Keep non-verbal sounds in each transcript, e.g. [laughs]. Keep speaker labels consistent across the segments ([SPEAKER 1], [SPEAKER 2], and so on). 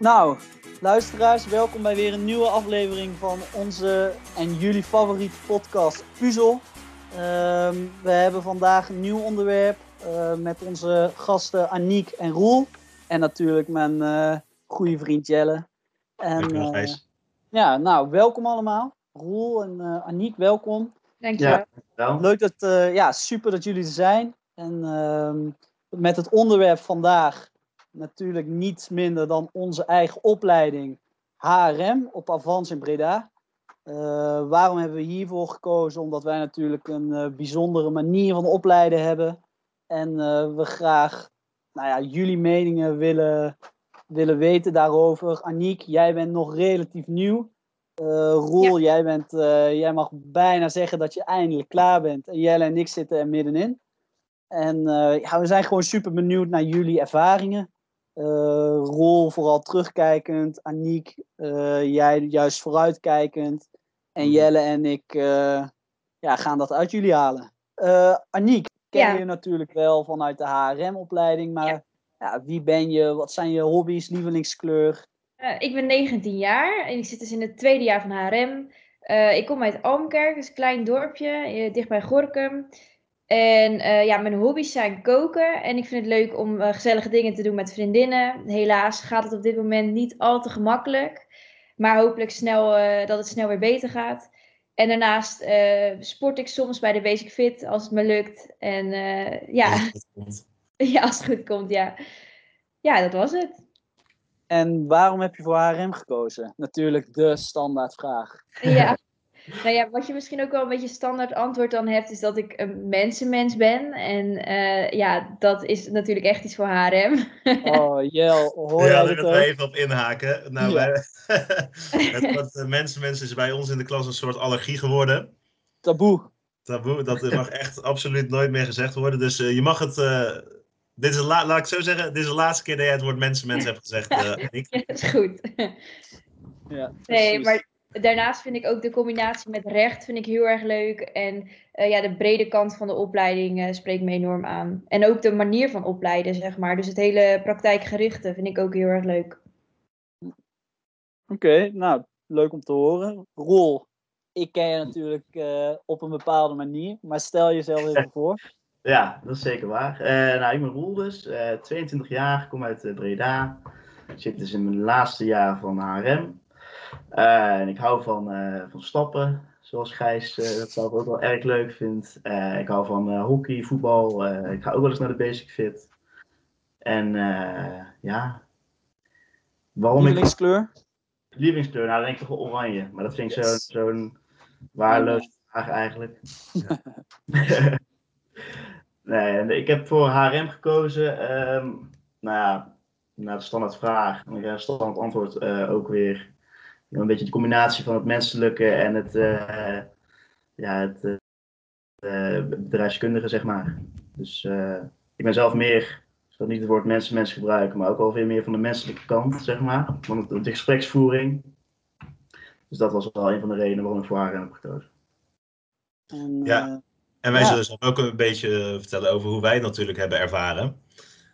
[SPEAKER 1] Nou, luisteraars, welkom bij weer een nieuwe aflevering van onze en jullie favoriete podcast Puzzel. Ehm, we hebben vandaag een nieuw onderwerp uh, met onze gasten Aniek en Roel. En natuurlijk mijn uh, goede vriend Jelle. En, uh, ja, nou, welkom allemaal. Roel en Aniek, welkom.
[SPEAKER 2] Dankjewel.
[SPEAKER 1] Ja, Leuk dat, ja, super dat jullie er zijn. En ehm, met het onderwerp vandaag natuurlijk niets minder dan onze eigen opleiding HRM op Avans in Breda. Uh, waarom hebben we hiervoor gekozen? Omdat wij natuurlijk een uh, bijzondere manier van opleiden hebben. En uh, we graag nou ja, jullie meningen willen, willen weten daarover. Aniek, jij bent nog relatief nieuw. Roel, ja. jij, bent, jij mag bijna zeggen dat je eindelijk klaar bent. En Jelle en ik zitten er middenin. En ja, we zijn gewoon super benieuwd naar jullie ervaringen. Uh, Rol vooral terugkijkend. Aniek, uh, jij juist vooruitkijkend. En mhm. Jelle en ik uh, ja, gaan dat uit jullie halen. Aniek, ken ja. je natuurlijk wel vanuit de HRM-opleiding. Maar ja. ja. wie ben je? Wat zijn je hobby's, lievelingskleur?
[SPEAKER 2] ik ben 19 jaar en ik zit dus in het tweede jaar van HRM. ik kom uit Almkerk, dat is een klein dorpje, dichtbij Gorkum. En uh, ja, mijn hobby's zijn koken. En ik vind het leuk om uh, gezellige dingen te doen met vriendinnen. Helaas gaat het op dit moment niet al te gemakkelijk. Maar hopelijk snel, uh, dat het snel weer beter gaat. En daarnaast sport ik soms bij de Basic Fit als het me lukt. En ja. [laughs] Als het ja, als het goed komt, ja. Ja, dat was het.
[SPEAKER 1] En waarom heb je voor HRM gekozen? Natuurlijk de standaardvraag.
[SPEAKER 2] Ja. [laughs] Nou ja, wat je misschien ook wel een beetje standaard antwoord dan hebt, is dat ik een mensenmens ben. En uh, ja, dat is natuurlijk echt iets voor HRM. [laughs]
[SPEAKER 1] Oh, Jel, hoor
[SPEAKER 3] ja, daar wil ik even op inhaken. Nou, ja. [laughs] het wat mensenmens is bij ons in de klas een soort allergie geworden.
[SPEAKER 1] Taboe.
[SPEAKER 3] Taboe, dat mag echt absoluut nooit meer gezegd worden. Dus uh, je mag het... Uh, dit is de laat ik zo zeggen, dit is de laatste keer dat jij het woord mensenmens hebt gezegd, uh, [laughs]
[SPEAKER 2] Ja, dat is goed. Ja, nee, maar Daarnaast vind ik ook de combinatie met recht vind ik heel erg leuk. En uh, ja, de brede kant van de opleiding uh, spreekt me enorm aan. En ook de manier van opleiden, zeg maar. Dus het hele praktijkgerichte vind ik ook heel erg leuk.
[SPEAKER 1] Oké, okay, nou, leuk om te horen. Rol, ik ken je natuurlijk uh, op een bepaalde manier. Maar stel jezelf even [laughs] voor.
[SPEAKER 4] Ja, dat is zeker waar. nou, ik ben Roel dus, 22 jaar, kom uit Breda. Ik zit dus in mijn laatste jaar van HRM. Uh, en ik hou van, uh, van stappen, zoals Gijs uh, dat zelf ook wel erg leuk vindt. ik hou van hockey, voetbal. ik ga ook wel eens naar de Basic Fit. En ja,
[SPEAKER 1] waarom Lievelingskleur?
[SPEAKER 4] Ik... Lievelingskleur? Nou, dan denk ik toch wel oranje. Maar dat vind ik yes. zo'n zo waardeloze vraag eigenlijk. [laughs] nee, ik heb voor HRM gekozen. Um, nou ja, naar de standaard vraag. En ik standaard antwoord ook weer een beetje de combinatie van het menselijke en het, uh, ja, het uh, bedrijfskundige, zeg maar. Dus uh, ik ben zelf meer, ik zal niet het woord mensen-mens gebruiken, maar ook al veel meer van de menselijke kant, zeg maar. Van de, de gespreksvoering. Dus dat was wel een van de redenen waarom ik voor haar heb gekozen.
[SPEAKER 3] En, ja, en wij ja. zullen ook een beetje vertellen over hoe wij het natuurlijk hebben ervaren.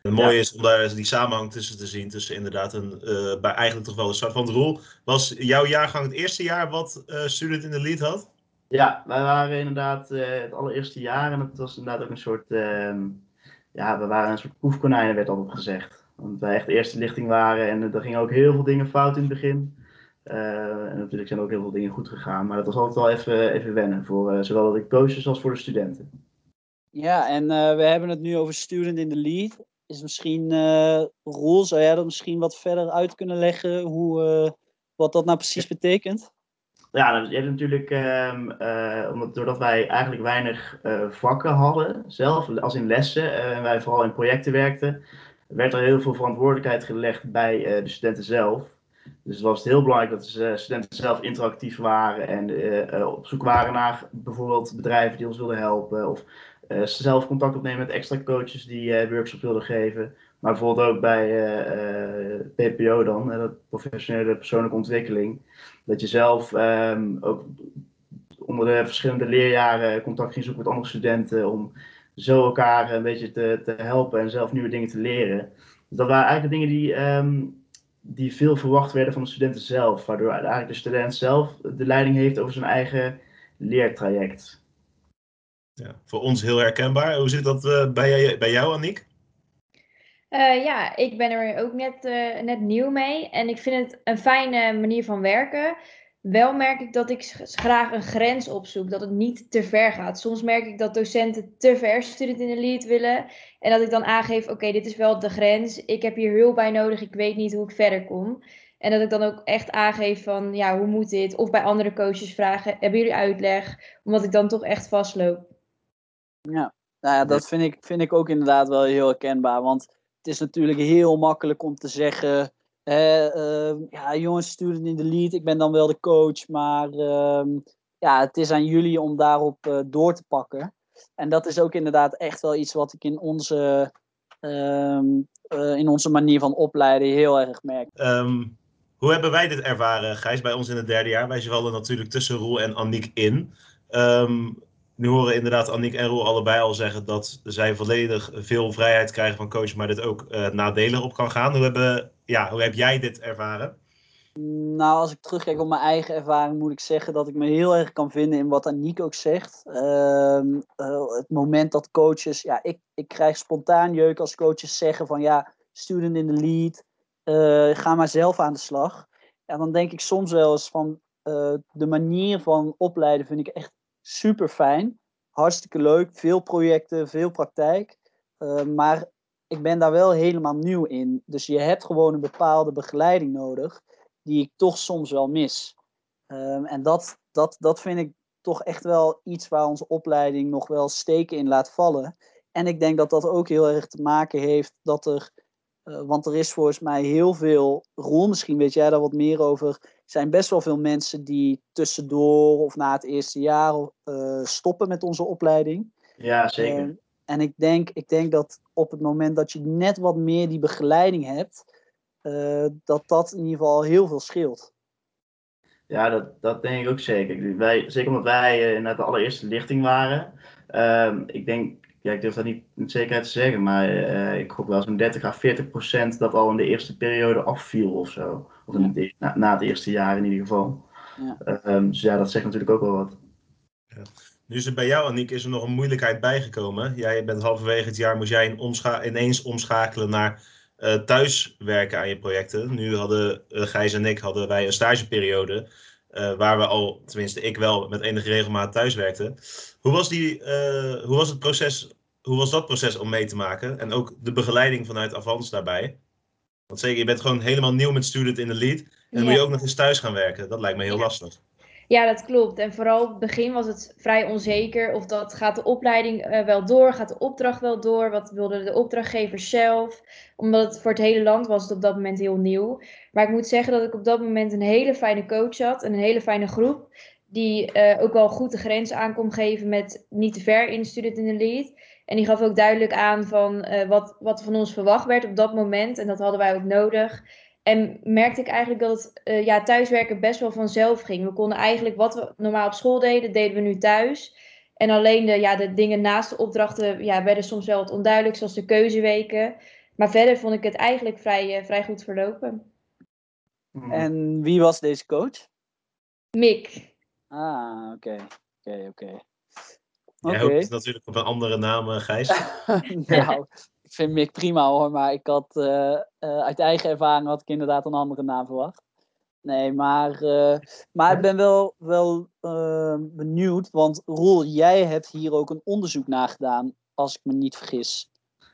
[SPEAKER 3] Het mooie is om daar die samenhang tussen te zien. Tussen inderdaad een, uh, bij eigenlijk toch wel een soort van rol. Was jouw jaargang het eerste jaar wat uh, Student in the Lead had?
[SPEAKER 4] Ja, wij waren inderdaad uh, het allereerste jaar. En het was inderdaad ook een soort. Ehm, ja, we waren een soort proefkonijnen, werd altijd gezegd. Want wij echt de eerste lichting waren. En er gingen ook heel veel dingen fout in het begin. en natuurlijk zijn ook heel veel dingen goed gegaan. Maar dat was altijd wel even, even wennen. Voor zowel de coaches als voor de studenten.
[SPEAKER 1] Ja, en we hebben het nu over Student in the Lead is misschien, uh, Roel, zou jij dat misschien wat verder uit kunnen leggen, hoe, uh, wat dat nou precies betekent?
[SPEAKER 4] Ja, nou, je hebt natuurlijk, um, uh, omdat, doordat wij eigenlijk weinig vakken hadden, zelf, als in lessen, en wij vooral in projecten werkten, werd er heel veel verantwoordelijkheid gelegd bij de studenten zelf. Dus was het heel belangrijk dat de studenten zelf interactief waren en op zoek waren naar bijvoorbeeld bedrijven die ons wilden helpen. Of zelf contact opnemen met extra coaches die uh, workshops wilden geven. Maar bijvoorbeeld ook bij uh, PPO dan, dat professionele persoonlijke ontwikkeling. Dat je zelf um, ook onder de verschillende leerjaren contact ging zoeken met andere studenten om zo elkaar een beetje te, te helpen en zelf nieuwe dingen te leren. Dus dat waren eigenlijk dingen die, um, die veel verwacht werden van de studenten zelf. Waardoor eigenlijk de student zelf de leiding heeft over zijn eigen leertraject.
[SPEAKER 3] Ja, voor ons heel herkenbaar. Hoe zit dat uh, bij, bij jou, Aniek?
[SPEAKER 2] Uh, ja, ik ben er ook net, uh, net nieuw mee. En ik vind het een fijne manier van werken. Wel merk ik dat ik graag een grens opzoek, dat het niet te ver gaat. Soms merk ik dat docenten te ver student in de lead willen. En dat ik dan aangeef, oké, dit is wel de grens. Ik heb hier hulp bij nodig, ik weet niet hoe ik verder kom. En dat ik dan ook echt aangeef van, ja, hoe moet dit? Of bij andere coaches vragen, hebben jullie uitleg? Omdat ik dan toch echt vastloop.
[SPEAKER 1] Ja, nou ja, dat vind ik, vind ik ook inderdaad wel heel herkenbaar. Want het is natuurlijk heel makkelijk om te zeggen uh, ja, jongens, stuur het in de lead. Ik ben dan wel de coach. Maar uh, ja, het is aan jullie om daarop uh, door te pakken. En dat is ook inderdaad echt wel iets wat ik in onze, ehm, eh, in onze manier van opleiden heel erg merk.
[SPEAKER 3] Um, hoe hebben wij dit ervaren, Gijs, bij ons in het derde jaar? Wij vallen natuurlijk tussen Roel en Anniek in. Um, nu horen inderdaad Annick en Roel allebei al zeggen dat zij volledig veel vrijheid krijgen van coach, maar dit ook uh, nadelig op kan gaan. Hoe, hebben, ja, hoe heb jij dit ervaren?
[SPEAKER 1] Nou, als ik terugkijk op mijn eigen ervaring, moet ik zeggen dat ik me heel erg kan vinden in wat Aniek ook zegt. Uh, uh, het moment dat coaches, ja, ik, ik krijg spontaan jeuk als coaches zeggen van ja, student in the lead, uh, ga maar zelf aan de slag. En dan denk ik soms wel eens van de manier van opleiden vind ik echt super fijn. Hartstikke leuk. Veel projecten, veel praktijk. Uh, maar ik ben daar wel helemaal nieuw in. Dus je hebt gewoon een bepaalde begeleiding nodig, die ik toch soms wel mis. Um, en dat, dat, dat vind ik toch echt wel iets waar onze opleiding nog wel steken in laat vallen. En ik denk dat dat ook heel erg te maken heeft dat er uh, want er is volgens mij heel veel, rol. misschien weet jij daar wat meer over. Er zijn best wel veel mensen die tussendoor of na het eerste jaar uh, stoppen met onze opleiding.
[SPEAKER 4] Ja, zeker.
[SPEAKER 1] En ik denk, ik denk dat op het moment dat je net wat meer die begeleiding hebt, dat dat in ieder geval heel veel scheelt.
[SPEAKER 4] Ja, dat, dat denk ik ook zeker. Wij, zeker omdat wij net de allereerste lichting waren. Ehm, ik denk ja, ik durf dat niet met zekerheid te zeggen, maar uh, ik gok wel zo'n 30 à 40 procent dat al in de eerste periode afviel of zo. Of in het, na, na, het eerste jaar in ieder geval. Ja. Um, dus ja, dat zegt natuurlijk ook wel wat.
[SPEAKER 3] Ja. Nu is er bij jou, Aniek, is er nog een moeilijkheid bijgekomen. Jij bent halverwege het jaar, moest jij in omscha ineens omschakelen naar uh, thuiswerken aan je projecten. Nu hadden uh, Gijs en ik hadden wij een stageperiode. Uh, waar we al, tenminste ik wel, met enige regelmaat thuis werkten. Hoe was, die, uh, hoe was het proces hoe was dat proces om mee te maken? En ook de begeleiding vanuit Avans daarbij? Want zeker, je bent gewoon helemaal nieuw met student in de lead. En dan ja. moet je ook nog eens thuis gaan werken. Dat lijkt me heel ja. lastig.
[SPEAKER 2] Ja, dat klopt. En vooral in het begin was het vrij onzeker of dat gaat de opleiding uh, wel door, gaat de opdracht wel door, wat wilde de opdrachtgever zelf. Omdat het voor het hele land was het op dat moment heel nieuw. Maar ik moet zeggen dat ik op dat moment een hele fijne coach had en een hele fijne groep. Die uh, ook wel goed de grens aan kon geven met niet te ver in student in de lead. En die gaf ook duidelijk aan van uh, wat, wat van ons verwacht werd op dat moment. En dat hadden wij ook nodig. En merkte ik eigenlijk dat het uh, ja, thuiswerken best wel vanzelf ging. We konden eigenlijk wat we normaal op school deden, deden we nu thuis. En alleen de, ja, de dingen naast de opdrachten ja, werden soms wel wat onduidelijk, zoals de keuzeweken. Maar verder vond ik het eigenlijk vrij, uh, vrij goed verlopen.
[SPEAKER 1] En wie was deze coach?
[SPEAKER 2] Mick.
[SPEAKER 1] Ah, oké. Oké, oké.
[SPEAKER 3] Jij hoopt natuurlijk op een andere naam, uh, Gijs. [laughs]
[SPEAKER 1] nou, ik vind Mick prima hoor, maar ik had uh, uh, uit eigen ervaring had ik inderdaad een andere naam verwacht. Nee, maar, maar ik ben wel, wel benieuwd, want Roel, jij hebt hier ook een onderzoek naar gedaan, als ik me niet vergis.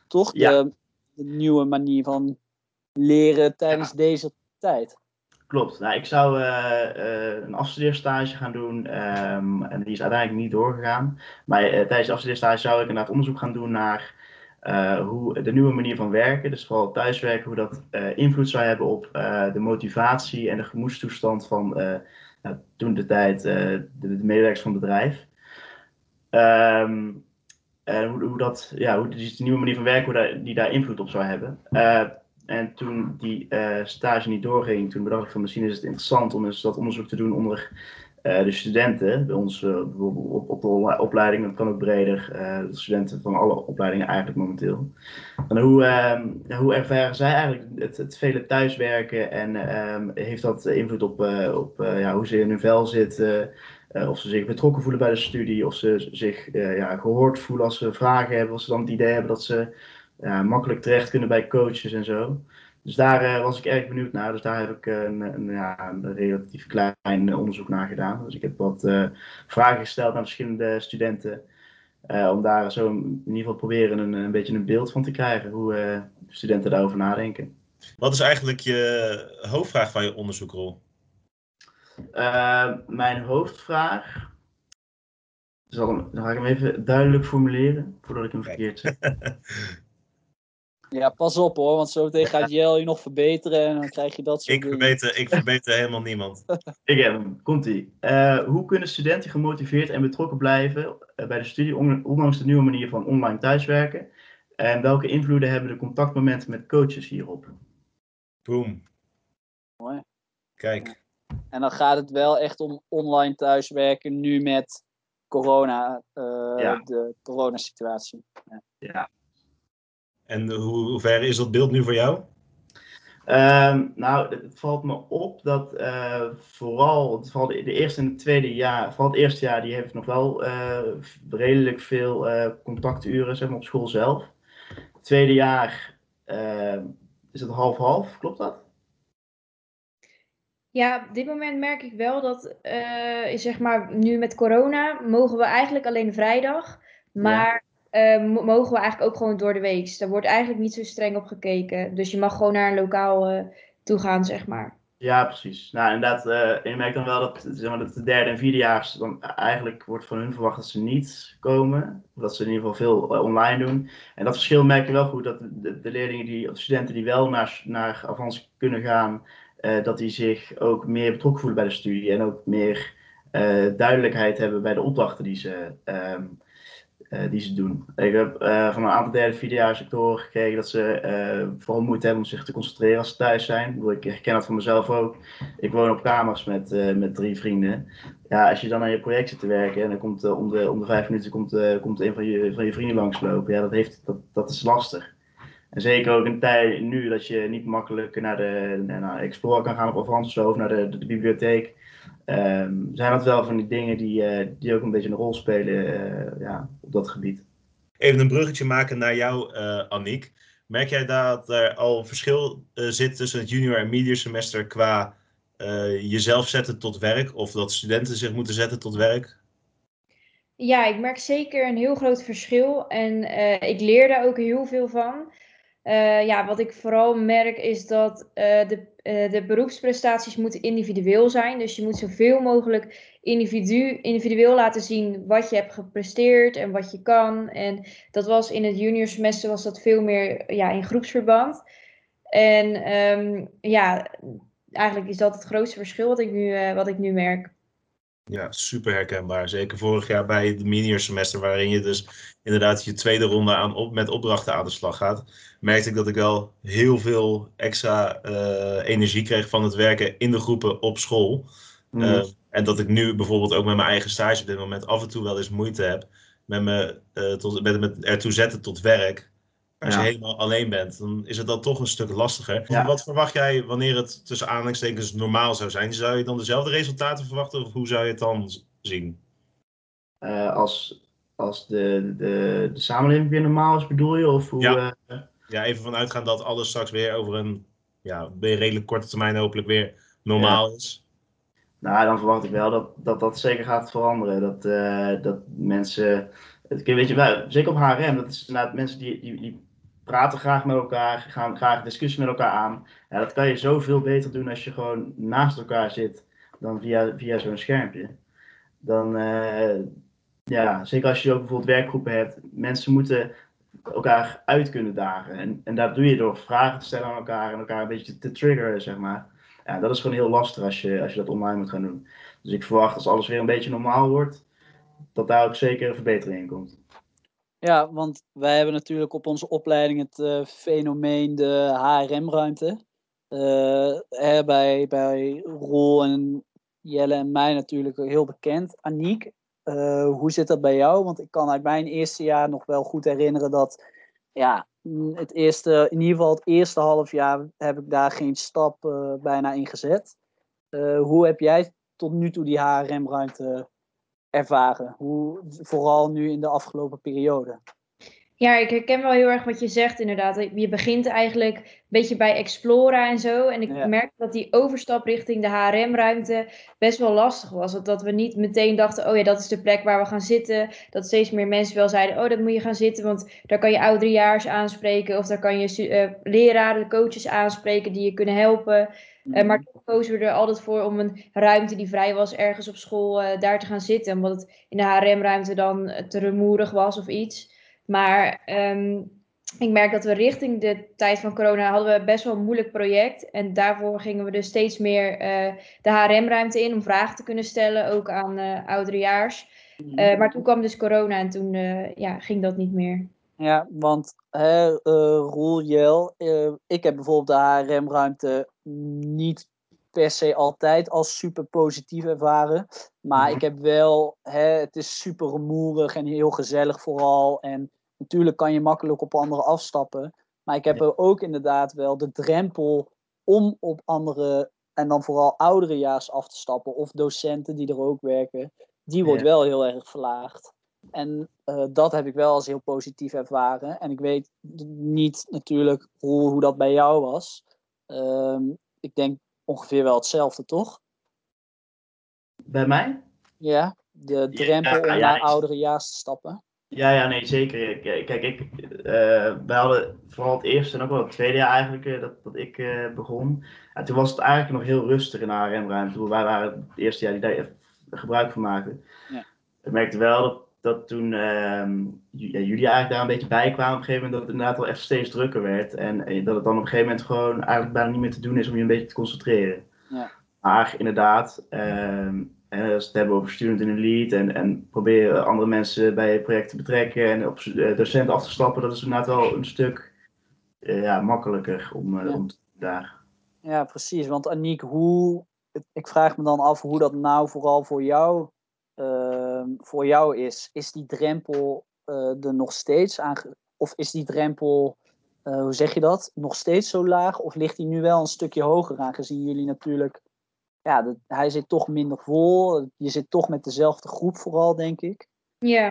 [SPEAKER 1] Toch?
[SPEAKER 4] Ja.
[SPEAKER 1] De, de nieuwe manier van leren tijdens ja. deze tijd.
[SPEAKER 4] Klopt. Nou, ik zou uh, uh, een afstudeerstage gaan doen um, en die is uiteindelijk niet doorgegaan. Maar uh, tijdens de afstudeerstage zou ik inderdaad onderzoek gaan doen naar hoe de nieuwe manier van werken, dus vooral thuiswerken, hoe dat invloed zou hebben op de motivatie en de gemoedstoestand van nou, toen de tijd de, de, medewerkers van het bedrijf. Um, en hoe, hoe, dat, ja, hoe die, die nieuwe manier van werken, hoe die daar invloed op zou hebben. En toen die uh, stage niet doorging, toen bedacht ik van misschien is het interessant om eens dat onderzoek te doen onder de studenten, bij ons bijvoorbeeld op, op, de opleiding, dat kan ook breder, de studenten van alle opleidingen eigenlijk momenteel. En hoe, ehm, hoe ervaren zij eigenlijk het, het vele thuiswerken en ehm, heeft dat invloed op, op ja, hoe ze in hun vel zitten? of ze zich betrokken voelen bij de studie, of ze zich ja, gehoord voelen als ze vragen hebben, of ze dan het idee hebben dat ze ja, makkelijk terecht kunnen bij coaches en zo. Dus daar uh, was ik erg benieuwd naar. Dus daar heb ik een, een, ja, een relatief klein onderzoek naar gedaan. Dus ik heb wat uh, vragen gesteld aan verschillende studenten. Om daar zo in ieder geval proberen een, een beetje een beeld van te krijgen. Hoe studenten daarover nadenken.
[SPEAKER 3] Wat is eigenlijk je hoofdvraag van je onderzoekrol?
[SPEAKER 4] mijn hoofdvraag. Zal hem, ga ik hem even duidelijk formuleren voordat ik hem verkeerd zeg. [laughs]
[SPEAKER 1] Ja, pas op hoor, want zo meteen gaat [laughs] Jel je nog verbeteren en dan krijg je dat soort
[SPEAKER 3] ik verbeter, ik verbeter helemaal niemand. [laughs]
[SPEAKER 4] ik heb hem, komt-ie. Uh, hoe kunnen studenten gemotiveerd en betrokken blijven eh, bij de studie, ondanks de nieuwe manier van online thuiswerken? En welke invloeden hebben de contactmomenten met coaches hierop?
[SPEAKER 3] Boom.
[SPEAKER 1] Mooi.
[SPEAKER 3] Kijk.
[SPEAKER 1] En dan gaat het wel echt om online thuiswerken nu met corona, uh, ja. de coronasituatie.
[SPEAKER 4] Ja. ja.
[SPEAKER 3] En hoe, hoe ver is dat beeld nu voor jou?
[SPEAKER 4] Um, nou, het valt me op dat uh, vooral, het valt de eerste en het tweede jaar, vooral het eerste jaar, die heeft nog wel uh, redelijk veel uh, contacturen zeg maar, op school zelf. Het tweede jaar is het half-half, klopt dat?
[SPEAKER 2] Ja, op dit moment merk ik wel dat, zeg maar, nu met corona mogen we eigenlijk alleen vrijdag. Maar uh, mogen we eigenlijk ook gewoon door de week. Daar wordt eigenlijk niet zo streng op gekeken. Dus je mag gewoon naar een lokaal uh, toe gaan, zeg maar.
[SPEAKER 4] Ja, precies. Nou, inderdaad, je merkt dan wel dat, zeg maar, dat de derde en vierdejaars dan eigenlijk wordt van hun verwacht dat ze niet komen. Dat ze in ieder geval veel online doen. En dat verschil merk je wel goed, dat de, leerlingen die, of de studenten die wel naar, naar Avans kunnen gaan, dat die zich ook meer betrokken voelen bij de studie en ook meer duidelijkheid hebben bij de opdrachten die ze ehm, die ze doen. Ik heb uh, van een aantal derde, vierde jaar sectoren gekregen dat ze uh, vooral moeite hebben om zich te concentreren als ze thuis zijn. Ik herken dat van mezelf ook. Ik woon op kamers met, met drie vrienden. Ja, als je dan aan je project zit te werken en dan komt om, de, om de vijf minuten komt, komt een van je, van je vrienden langslopen, ja, dat, heeft, dat, dat is lastig. En zeker ook in tijd nu dat je niet makkelijk naar de naar Explorer kan gaan op Avans of naar de, de bibliotheek. Um, zijn dat wel van die dingen die, uh, die ook een beetje een rol spelen uh, ja, op dat gebied.
[SPEAKER 3] Even een bruggetje maken naar jou, uh, Annick. Merk jij dat er al verschil zit tussen het junior en media semester qua jezelf zetten tot werk of dat studenten zich moeten zetten tot werk?
[SPEAKER 2] Ja, ik merk zeker een heel groot verschil en ik leer daar ook heel veel van. Uh, ja, wat ik vooral merk is dat uh, de, uh, de beroepsprestaties moeten individueel zijn. Dus je moet zoveel mogelijk individu, individueel laten zien wat je hebt gepresteerd en wat je kan. En dat was in het junior semester was dat veel meer ja, in groepsverband. En um, ja, eigenlijk is dat het grootste verschil wat ik nu, wat ik nu merk.
[SPEAKER 3] Ja, super herkenbaar. Zeker vorig jaar bij het minior semester, waarin je dus inderdaad je tweede ronde aan op, met opdrachten aan de slag gaat, merkte ik dat ik wel heel veel extra uh, energie kreeg van het werken in de groepen op school. Mm. Uh, en dat ik nu bijvoorbeeld ook met mijn eigen stage op dit moment af en toe wel eens moeite heb met me uh, tot, met, met ertoe zetten tot werk. Als je helemaal alleen bent, dan is het dan toch een stuk lastiger. Ja. Wat verwacht jij wanneer het tussen aanhalingstekens normaal zou zijn? Zou je dan dezelfde resultaten verwachten of hoe zou je het dan zien?
[SPEAKER 4] Uh, als als de, de, de samenleving weer normaal is, bedoel je? Of hoe,
[SPEAKER 3] ja. Uh... ja, even vanuitgaan dat alles straks weer over een ja, redelijk korte termijn hopelijk weer normaal ja. is.
[SPEAKER 4] Nou, dan verwacht ik wel dat dat, dat zeker gaat veranderen. Dat, uh, dat mensen, weet je, zeker op HRM, dat is inderdaad mensen die, die, die praten graag met elkaar, gaan graag discussie met elkaar aan. Ja, dat kan je zoveel beter doen als je gewoon naast elkaar zit dan via, via zo'n schermpje. Dan, uh, ja, zeker als je ook bijvoorbeeld werkgroepen hebt. Mensen moeten elkaar uit kunnen dagen. En, en dat doe je door vragen te stellen aan elkaar en elkaar een beetje te, triggeren, zeg maar. Ja, dat is gewoon heel lastig als je, als je dat online moet gaan doen. Dus ik verwacht als alles weer een beetje normaal wordt, dat daar ook zeker een verbetering in komt.
[SPEAKER 1] Ja, want wij hebben natuurlijk op onze opleiding het uh, fenomeen de HRM-ruimte. Uh, bij, bij Rol en Jelle en mij natuurlijk heel bekend. Aniek, uh, hoe zit dat bij jou? Want ik kan uit mijn eerste jaar nog wel goed herinneren dat, ja, het eerste, in ieder geval het eerste half jaar heb ik daar geen stap bijna in gezet. Hoe heb jij tot nu toe die HRM-ruimte ervaren? Hoe, vooral nu in de afgelopen periode.
[SPEAKER 2] Ja, ik herken wel heel erg wat je zegt inderdaad. Je begint eigenlijk een beetje bij Explora en zo. En ik ja. merk dat die overstap richting de HRM-ruimte best wel lastig was. Dat, we niet meteen dachten, oh ja, dat is de plek waar we gaan zitten. Dat steeds meer mensen wel zeiden, oh, dat moet je gaan zitten. Want daar kan je oudrejaars aanspreken. Of daar kan je uh, leraren, coaches aanspreken die je kunnen helpen. Uh, maar toen kozen we er altijd voor om een ruimte die vrij was ergens op school uh, daar te gaan zitten. Omdat het in de HRM-ruimte dan te rumoerig was of iets. Maar um, ik merk dat we richting de tijd van corona hadden we best wel een moeilijk project. En daarvoor gingen we dus steeds meer uh, de HRM-ruimte in om vragen te kunnen stellen, ook aan uh, ouderejaars. Uh, maar toen kwam dus corona en toen ja, ging dat niet meer.
[SPEAKER 1] Ja, want hè, Roel, Jel, ik heb bijvoorbeeld de HRM-ruimte niet per se altijd als super positief ervaren. Maar mhm. ik heb wel, hè, het is super rumoerig en heel gezellig vooral. En natuurlijk kan je makkelijk op anderen afstappen. Maar ik heb er ook inderdaad wel de drempel om op andere, en dan vooral ouderejaars af te stappen. Of docenten die er ook werken. Die wordt wel heel erg verlaagd. En uh, dat heb ik wel als heel positief ervaren. En ik weet niet natuurlijk hoe, hoe dat bij jou was. Uh, ik denk ongeveer wel hetzelfde, toch?
[SPEAKER 4] Bij mij?
[SPEAKER 1] Ja, de drempel om naar oudere jaars te stappen.
[SPEAKER 4] Ja, ja, nee, zeker. Kijk, ik, uh, wij hadden vooral het eerste en ook wel het tweede jaar eigenlijk uh, dat, dat ik uh, begon. En toen was het eigenlijk nog heel rustig in de HRM-ruimte. Wij waren het eerste jaar die daar gebruik van maakten. Ja. Ik merkte wel dat, dat toen ehm, ja, jullie eigenlijk daar een beetje bij kwamen op een gegeven moment, dat het inderdaad wel echt steeds drukker werd. En dat het dan op een gegeven moment gewoon eigenlijk bijna niet meer te doen is om je een beetje te concentreren. Ja. Maar inderdaad, ehm, en als we het hebben over student in een lead en, en proberen andere mensen bij je project te betrekken en op eh, docenten af te stappen, dat is inderdaad wel een stuk uh, ja, makkelijker om, uh, ja. om daar.
[SPEAKER 1] Ja, precies. Want Aniek, hoe, ik vraag me dan af hoe dat nou vooral voor jou, uh, voor jou is. Is die drempel er nog steeds aan, of is die drempel, hoe zeg je dat, nog steeds zo laag? Of ligt die nu wel een stukje hoger aangezien jullie natuurlijk ja, hij zit toch minder vol. Je zit toch met dezelfde groep vooral, denk ik.
[SPEAKER 2] Ja.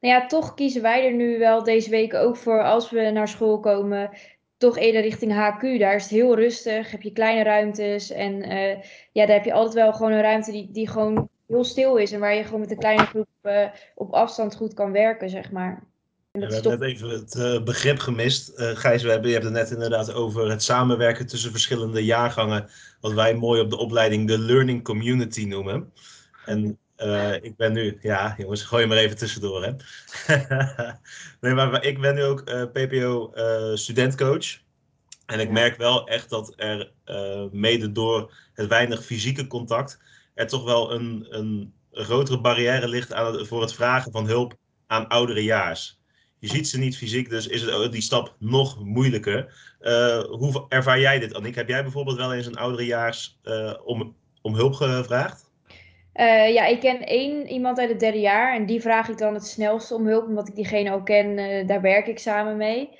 [SPEAKER 2] Nou ja, toch kiezen wij er nu wel deze week ook voor als we naar school komen. Toch eerder richting HQ. Daar is het heel rustig. Heb je kleine ruimtes. En uh, ja, daar heb je altijd wel gewoon een ruimte die, die gewoon heel stil is. En waar je gewoon met een kleine groep uh, op afstand goed kan werken, zeg maar.
[SPEAKER 3] Ja, we hebben net even het uh, begrip gemist. Uh, Gijs, we hebben, je hebt het net inderdaad over het samenwerken tussen verschillende jaargangen. Wat wij mooi op de opleiding de Learning Community noemen. En uh, ik ben nu, ja jongens, gooi je maar even tussendoor hè. [laughs] nee, maar ik ben nu ook PPO studentcoach. En ik merk wel echt dat er mede door het weinig fysieke contact er toch wel een, een grotere barrière ligt aan voor het vragen van hulp aan ouderejaars. Je ziet ze niet fysiek, dus is het, die stap nog moeilijker. Uh, hoe ervaar jij dit, Annick? Heb jij bijvoorbeeld wel eens een ouderejaars uh, om, om hulp gevraagd?
[SPEAKER 2] Uh, ja, ik ken één iemand uit het derde jaar en die vraag ik dan het snelst om hulp, omdat ik diegene ook ken. daar werk ik samen mee.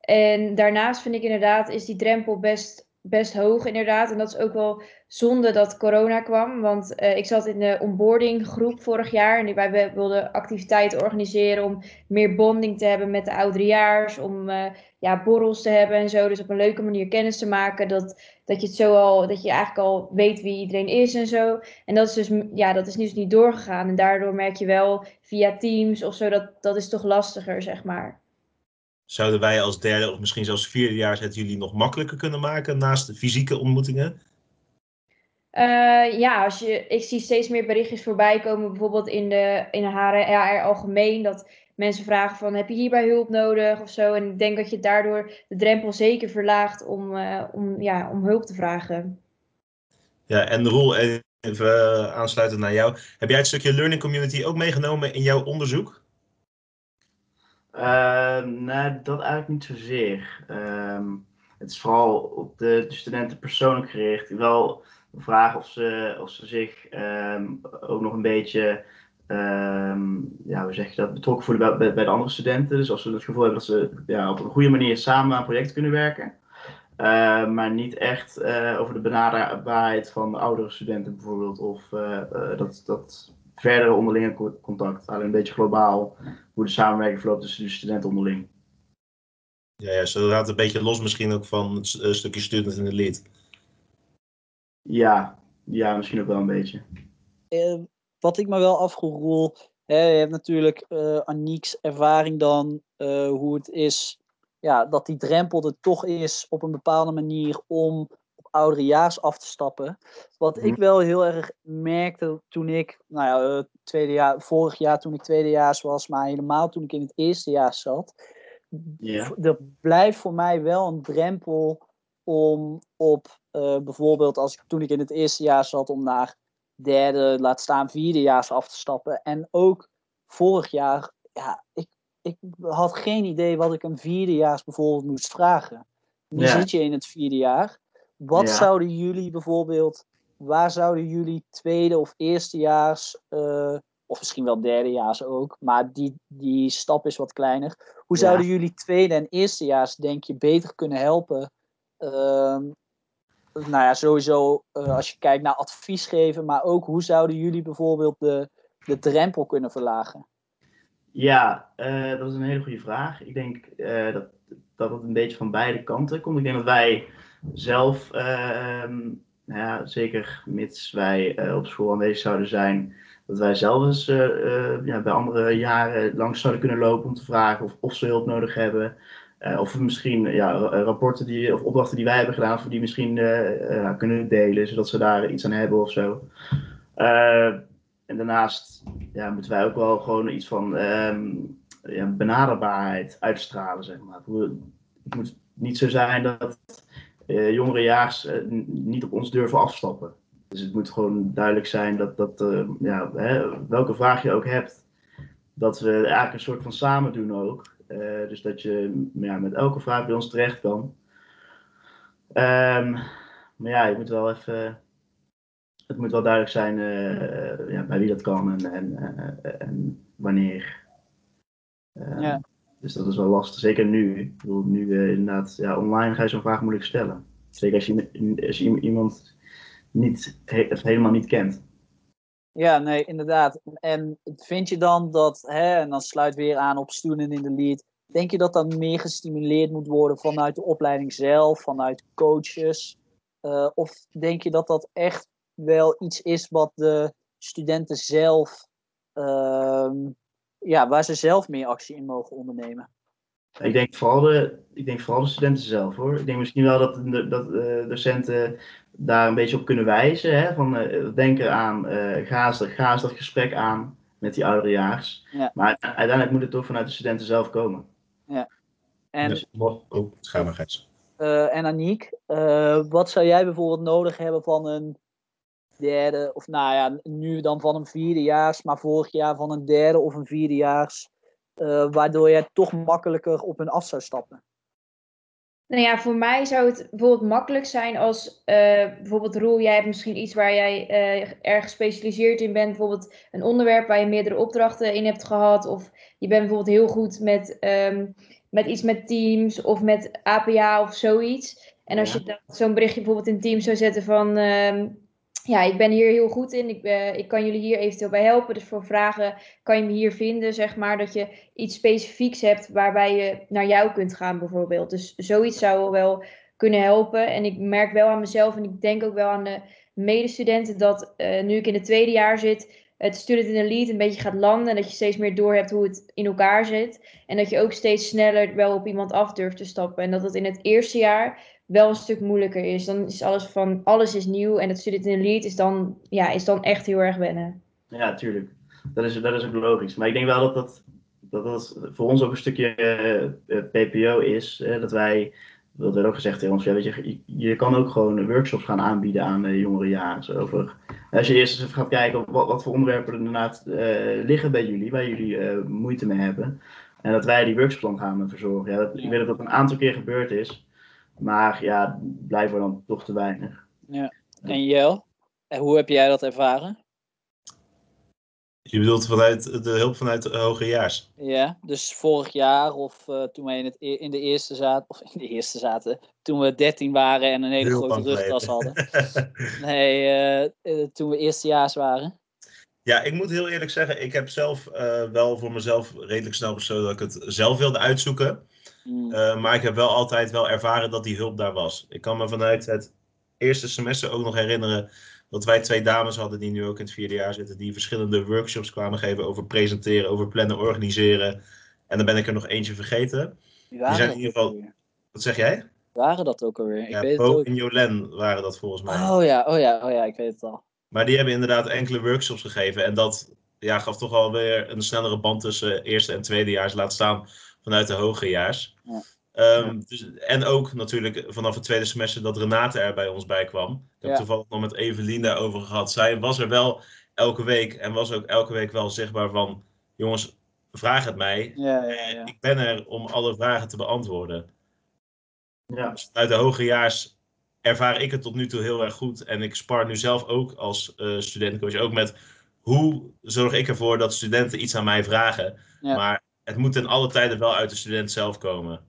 [SPEAKER 2] En daarnaast vind ik inderdaad, is die drempel best best hoog inderdaad. En dat is ook wel zonde dat corona kwam. Want uh, ik zat in de onboarding groep vorig jaar. En wij wilden activiteiten organiseren om meer bonding te hebben met de ouderejaars. Om uh, ja, borrels te hebben en zo. Dus op een leuke manier kennis te maken. Dat, dat je het zo al, dat je eigenlijk al weet wie iedereen is en zo. En dat is dus, ja, dat is dus niet doorgegaan. En daardoor merk je wel via Teams of zo, dat, dat is toch lastiger, zeg maar.
[SPEAKER 3] Zouden wij als derde of misschien zelfs vierde jaar het jullie nog makkelijker kunnen maken naast de fysieke ontmoetingen?
[SPEAKER 2] Uh, ja, als je, ik zie steeds meer berichtjes voorbij komen, bijvoorbeeld in de, in de HR algemeen, dat mensen vragen van heb je hierbij hulp nodig of zo. En ik denk dat je daardoor de drempel zeker verlaagt om, uh, om, ja, om hulp te vragen.
[SPEAKER 3] Ja, en Roel, even uh, aansluitend naar jou. Heb jij het stukje Learning Community ook meegenomen in jouw onderzoek?
[SPEAKER 4] Uh, nee, dat eigenlijk niet zozeer. Um, het is vooral op de, de, studenten persoonlijk gericht. Wel, vragen of ze, of ze zich ehm, ook nog een beetje ehm, ja, hoe zeg dat, betrokken voelen bij, bij, de andere studenten. Dus als ze het gevoel hebben dat ze ja, op een goede manier samen aan projecten kunnen werken. Maar niet echt uh, over de benaderbaarheid van de oudere studenten bijvoorbeeld. Of uh, dat, dat verdere onderlinge contact. Alleen een beetje globaal hoe de samenwerking verloopt tussen de studenten onderling.
[SPEAKER 3] Ja, ja zo gaat het een beetje los misschien ook van een stukje student in de lead.
[SPEAKER 4] Ja, ja, misschien ook wel een beetje.
[SPEAKER 1] wat ik me wel afgeroel, hè, je hebt natuurlijk uh, Aniek's ervaring dan, hoe het is ja, dat die drempel er toch is op een bepaalde manier om op ouderejaars af te stappen. Wat ik mhm. wel heel erg merkte toen ik, nou ja, uh, tweede jaar, vorig jaar toen ik tweedejaars was, maar helemaal toen ik in het eerste jaar zat. Yeah. Er blijft voor mij wel een drempel om op uh, bijvoorbeeld als ik toen ik in het eerste jaar zat om naar derde, laat staan vierdejaars af te stappen. En ook vorig jaar, ja, ik ik had geen idee wat ik een vierdejaars bijvoorbeeld moest vragen. Nu zit je in het vierde jaar. Wat zouden jullie bijvoorbeeld, waar zouden jullie tweede of eerstejaars, uh, of misschien wel derdejaars ook, maar die, die stap is wat kleiner. Hoe zouden jullie tweede en eerstejaars, denk je, beter kunnen helpen? Uh, nou ja, sowieso uh, als je kijkt naar advies geven, maar ook hoe zouden jullie bijvoorbeeld de, de drempel kunnen verlagen?
[SPEAKER 4] Ja, uh, dat is een hele goede vraag. Ik denk dat, dat het een beetje van beide kanten komt. Ik denk dat wij zelf, uh, nou ja, zeker mits wij op school aanwezig zouden zijn, dat wij zelf eens ja, bij andere jaren langs zouden kunnen lopen om te vragen of, of ze hulp nodig hebben. of misschien ja, rapporten die, of opdrachten die wij hebben gedaan, of die misschien kunnen delen, zodat ze daar iets aan hebben of zo. En daarnaast ja, moeten wij ook wel gewoon iets van um, ja, benaderbaarheid uitstralen, zeg maar. Het moet niet zo zijn dat jongerejaars uh, niet op ons durven afstappen. Dus het moet gewoon duidelijk zijn dat, dat uh, ja, hè, welke vraag je ook hebt, dat we eigenlijk een soort van samen doen ook. dus dat je ja, met elke vraag bij ons terecht kan. Um, maar ja, je moet wel even het moet wel duidelijk zijn ja, bij wie dat kan en, en, en wanneer. ja. Dus dat is wel lastig, zeker nu. Ik bedoel, nu inderdaad, ja, online ga je zo'n vraag moeilijk stellen. Zeker als je, als iemand niet, he, helemaal niet kent.
[SPEAKER 1] Ja, nee, inderdaad. En vind je dan dat, hè, en dan sluit weer aan op student in de lead, denk je dat dat meer gestimuleerd moet worden vanuit de opleiding zelf, vanuit coaches? Uh, of denk je dat dat echt wel iets is wat de studenten zelf, uh, ja, waar ze zelf meer actie in mogen ondernemen.
[SPEAKER 4] Ik denk vooral de, ik denk vooral de studenten zelf hoor. Ik denk misschien wel dat, de, dat uh, docenten daar een beetje op kunnen wijzen. Hè? Van, uh, denken aan, uh, ga, eens, ga eens dat gesprek aan met die ouderejaars. Ja. Maar uiteindelijk moet het toch vanuit de studenten zelf komen.
[SPEAKER 1] Ja. En,
[SPEAKER 3] dus, oh, maar Gijs.
[SPEAKER 1] en Aniek, wat zou jij bijvoorbeeld nodig hebben van een derde, of nou ja, nu dan van een vierdejaars, maar vorig jaar van een derde of een vierdejaars, uh, waardoor je toch makkelijker op hun af zou stappen?
[SPEAKER 2] Nou ja, voor mij zou het bijvoorbeeld makkelijk zijn als uh, bijvoorbeeld Roel, jij hebt misschien iets waar jij uh, erg gespecialiseerd in bent, bijvoorbeeld een onderwerp waar je meerdere opdrachten in hebt gehad, of je bent bijvoorbeeld heel goed met, um, met iets met Teams of met APA of zoiets. En als ja. je zo'n berichtje bijvoorbeeld in Teams zou zetten van um, ja, ik ben hier heel goed in. Ik, uh, ik kan jullie hier eventueel bij helpen. Dus voor vragen kan je me hier vinden, zeg maar. Dat je iets specifieks hebt waarbij je naar jou kunt gaan, bijvoorbeeld. Dus zoiets zou wel kunnen helpen. En ik merk wel aan mezelf en ik denk ook wel aan de medestudenten dat uh, nu ik in het tweede jaar zit, het student in lead een beetje gaat landen. En dat je steeds meer door hebt hoe het in elkaar zit. En dat je ook steeds sneller wel op iemand af durft te stappen. En dat het in het eerste jaar wel een stuk moeilijker is. Dan is alles van alles is nieuw en het student in de lead is dan, ja, is dan echt heel erg wennen.
[SPEAKER 4] Ja, tuurlijk. Dat is, dat is ook logisch. Maar ik denk wel dat dat, dat, dat voor ons ook een stukje uh, eh, PPO is. dat wij, dat werd ook gezegd tegen ons, ja, weet je, je kan ook gewoon workshops gaan aanbieden aan de jongere jaren. Over, als je eerst eens gaat kijken wat, wat voor onderwerpen er inderdaad uh, liggen bij jullie, waar jullie uh, moeite mee hebben. En dat wij die workshops dan gaan verzorgen. Ja, dat, ik weet dat dat een aantal keer gebeurd is. Maar ja, blijkbaar dan toch te weinig.
[SPEAKER 1] Ja. En Jel, en hoe heb jij dat ervaren?
[SPEAKER 3] Je bedoelt vanuit de hulp vanuit de hogerjaars?
[SPEAKER 1] Ja, dus vorig jaar of uh, toen wij in, het, in de eerste zaten, of in de eerste zaten, toen we 13 waren en een hele Heel grote rugtas hadden. [laughs] nee, uh, uh, toen we eerstejaars waren.
[SPEAKER 3] Ja, ik moet heel eerlijk zeggen, ik heb zelf wel voor mezelf redelijk snel besloten dat ik het zelf wilde uitzoeken. Mm. maar ik heb wel altijd wel ervaren dat die hulp daar was. Ik kan me vanuit het eerste semester ook nog herinneren dat wij twee dames hadden die nu ook in het vierde jaar zitten, die verschillende workshops kwamen geven over presenteren, over plannen, organiseren. En dan ben ik er nog eentje vergeten. Die, zijn in ieder geval. Wat zeg jij?
[SPEAKER 1] Waren dat ook alweer? Ik
[SPEAKER 3] ja, weet Bo en Jolen waren dat volgens mij.
[SPEAKER 1] Oh ja, oh ja, oh ja, ik weet het al.
[SPEAKER 3] Maar die hebben inderdaad enkele workshops gegeven. En dat ja, gaf toch alweer een snellere band tussen eerste en tweedejaars, laat staan vanuit de hogejaars. Ja. Um, dus, en ook natuurlijk vanaf het tweede semester dat Renate er bij ons bij kwam. Ik heb toevallig nog met Evelien daarover gehad. Zij was er wel elke week en was ook elke week wel zichtbaar van... Jongens, vraag het mij. Ja, ik ben er om alle vragen te beantwoorden. Ja. Dus uit de hogejaars ervaar ik het tot nu toe heel erg goed. En ik spar nu zelf ook als uh, studentencoach ook met... Hoe zorg ik ervoor dat studenten iets aan mij vragen? Maar het moet in alle tijden wel uit de student zelf komen.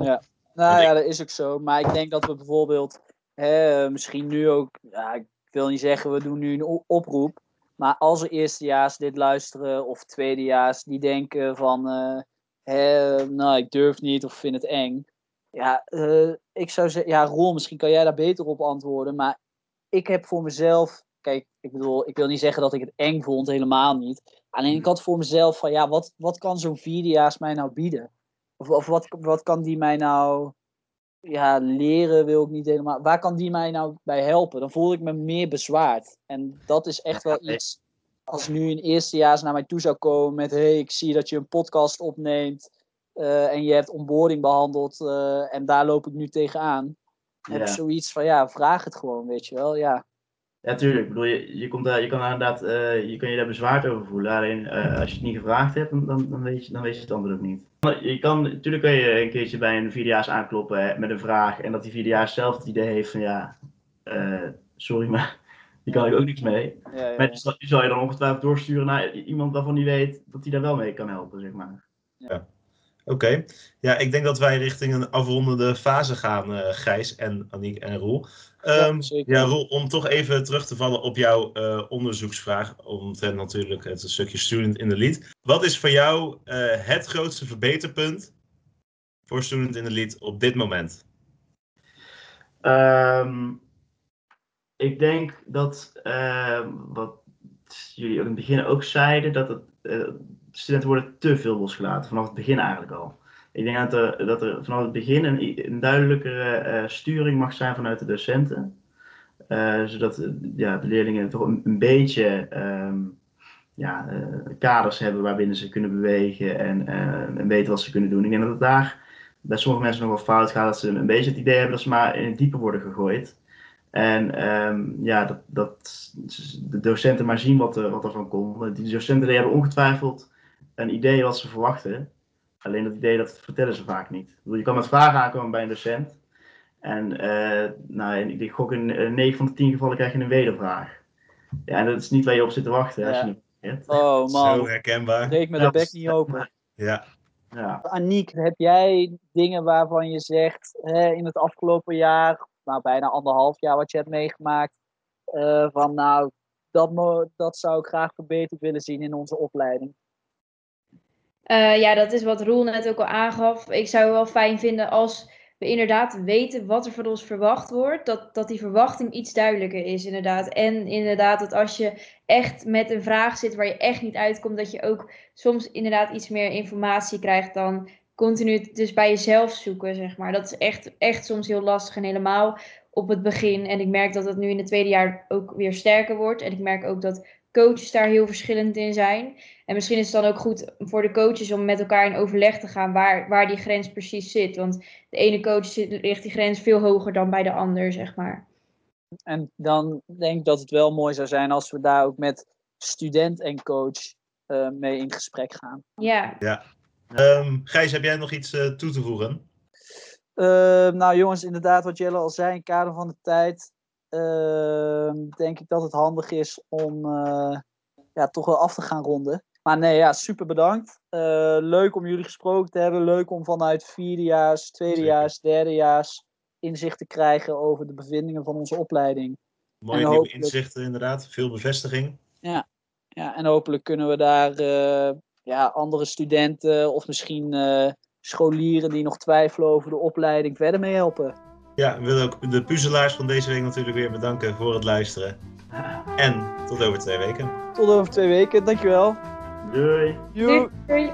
[SPEAKER 1] Ja, nou ja, dat is ook zo. Maar ik denk dat we bijvoorbeeld, hè, misschien nu ook, ja, ik wil niet zeggen we doen nu een oproep. Maar als er eerstejaars dit luisteren of tweedejaars die denken van, uh, hè, nou ik durf niet of vind het eng. Ja, uh, ik zou zeggen, ja Roel, misschien kan jij daar beter op antwoorden. Maar ik heb voor mezelf, kijk, ik bedoel, ik wil niet zeggen dat ik het eng vond, helemaal niet. Alleen ik had voor mezelf van, ja, wat, wat kan zo'n vierdejaars mij nou bieden? Of, of wat, wat kan die mij nou ja, leren wil ik niet helemaal. Waar kan die mij nou bij helpen? Dan voel ik me meer bezwaard. En dat is echt wel iets. Als nu een eerstejaars naar mij toe zou komen met: hey, ik zie dat je een podcast opneemt. Uh, en je hebt onboarding behandeld. Uh, en daar loop ik nu tegenaan. Ja. Heb zoiets van: ja, vraag het gewoon, weet je wel. Ja.
[SPEAKER 4] Ja, tuurlijk. Ik bedoel, je, je, komt daar, je kan inderdaad uh, je, kan je daar bezwaard over voelen. Alleen als je het niet gevraagd hebt, dan, dan, weet je, dan weet je het antwoord ook niet. Je kan, natuurlijk kan je een keertje bij een vierdejaars aankloppen met een vraag. En dat die vierdejaars zelf het idee heeft van ja, uh, sorry, maar [laughs] die kan ik ook niks mee. Ja, ja, Maar die zal je dan ongetwijfeld doorsturen naar iemand waarvan die weet dat hij daar wel mee kan helpen, zeg maar.
[SPEAKER 3] Ja. Oké, ja, ik denk dat wij richting een afrondende fase gaan, uh, Gijs en Aniek en Roel. Um, ja, Roel, om toch even terug te vallen op jouw uh, onderzoeksvraag, omtrent natuurlijk het stukje Student in the Lead. Wat is voor jou uh, het grootste verbeterpunt voor Student in the Lead op dit moment?
[SPEAKER 4] Um, ik denk dat, uh, wat jullie ook in het begin ook zeiden, dat het, studenten worden te veel losgelaten, vanaf het begin eigenlijk al. Ik denk dat er, dat er vanaf het begin een, een duidelijkere uh, sturing mag zijn vanuit de docenten. Uh, zodat ja, de leerlingen toch een, beetje um, ja, kaders hebben waarbinnen ze kunnen bewegen en, en weten wat ze kunnen doen. Ik denk dat het daar bij sommige mensen nog wel fout gaat, dat ze een beetje het idee hebben dat ze maar in het diepe worden gegooid. En um, ja, dat, dat de docenten maar zien wat er, wat er van komt. Die docenten die hebben ongetwijfeld een idee wat ze verwachten. Alleen dat idee dat vertellen ze vaak niet. Bedoel, je kan met vragen aankomen bij een docent. En uh, nou, ik gok in 9 van de 10 gevallen krijg je een wedervraag. Ja, en dat is niet waar je op zit te wachten. Als je niet
[SPEAKER 1] hebt. Oh man.
[SPEAKER 3] Zo herkenbaar.
[SPEAKER 1] Breek me de bek niet open.
[SPEAKER 3] Ja.
[SPEAKER 1] ja. Aniek, heb jij dingen waarvan je zegt hè, in het afgelopen jaar, nou bijna anderhalf jaar wat je hebt meegemaakt, uh, van nou, dat, dat zou ik graag verbeterd willen zien in onze opleiding?
[SPEAKER 2] Uh, ja, dat is wat Roel net ook al aangaf. Ik zou wel fijn vinden als we inderdaad weten wat er van ons verwacht wordt. Dat, dat die verwachting iets duidelijker is, inderdaad. En inderdaad, dat als je echt met een vraag zit waar je echt niet uitkomt, dat je ook soms inderdaad iets meer informatie krijgt dan continu dus bij jezelf zoeken, zeg maar. Dat is echt, echt soms heel lastig en helemaal op het begin. En ik merk dat het nu in het tweede jaar ook weer sterker wordt. En ik merk ook dat coaches daar heel verschillend in zijn. En misschien is het dan ook goed voor de coaches om met elkaar in overleg te gaan waar, waar die grens precies zit. Want de ene coach ligt die grens veel hoger dan bij de ander, zeg maar.
[SPEAKER 1] En dan denk ik dat het wel mooi zou zijn als we daar ook met student en coach uh, mee in gesprek gaan.
[SPEAKER 2] Ja.
[SPEAKER 3] ja. Um, Gijs, heb jij nog iets uh, toe te voegen?
[SPEAKER 1] Uh, nou jongens, inderdaad wat Jelle al zei, in kader van de tijd ehm, denk ik dat het handig is om ja, toch wel af te gaan ronden. Maar nee, ja, super bedankt. leuk om jullie gesproken te hebben. Leuk om vanuit vierdejaars, tweedejaars, derdejaars inzicht te krijgen over de bevindingen van onze opleiding.
[SPEAKER 3] Mooie nieuwe hopelijk... inzichten inderdaad, veel bevestiging.
[SPEAKER 1] Ja, ja en hopelijk kunnen we daar uh, ja, andere studenten of misschien uh, scholieren die nog twijfelen over de opleiding verder mee helpen.
[SPEAKER 3] Ja, we willen ook de puzzelaars van deze week natuurlijk weer bedanken voor het luisteren. En tot over twee weken.
[SPEAKER 1] Tot over twee weken, dankjewel.
[SPEAKER 4] Doei.
[SPEAKER 1] Doei. Doei.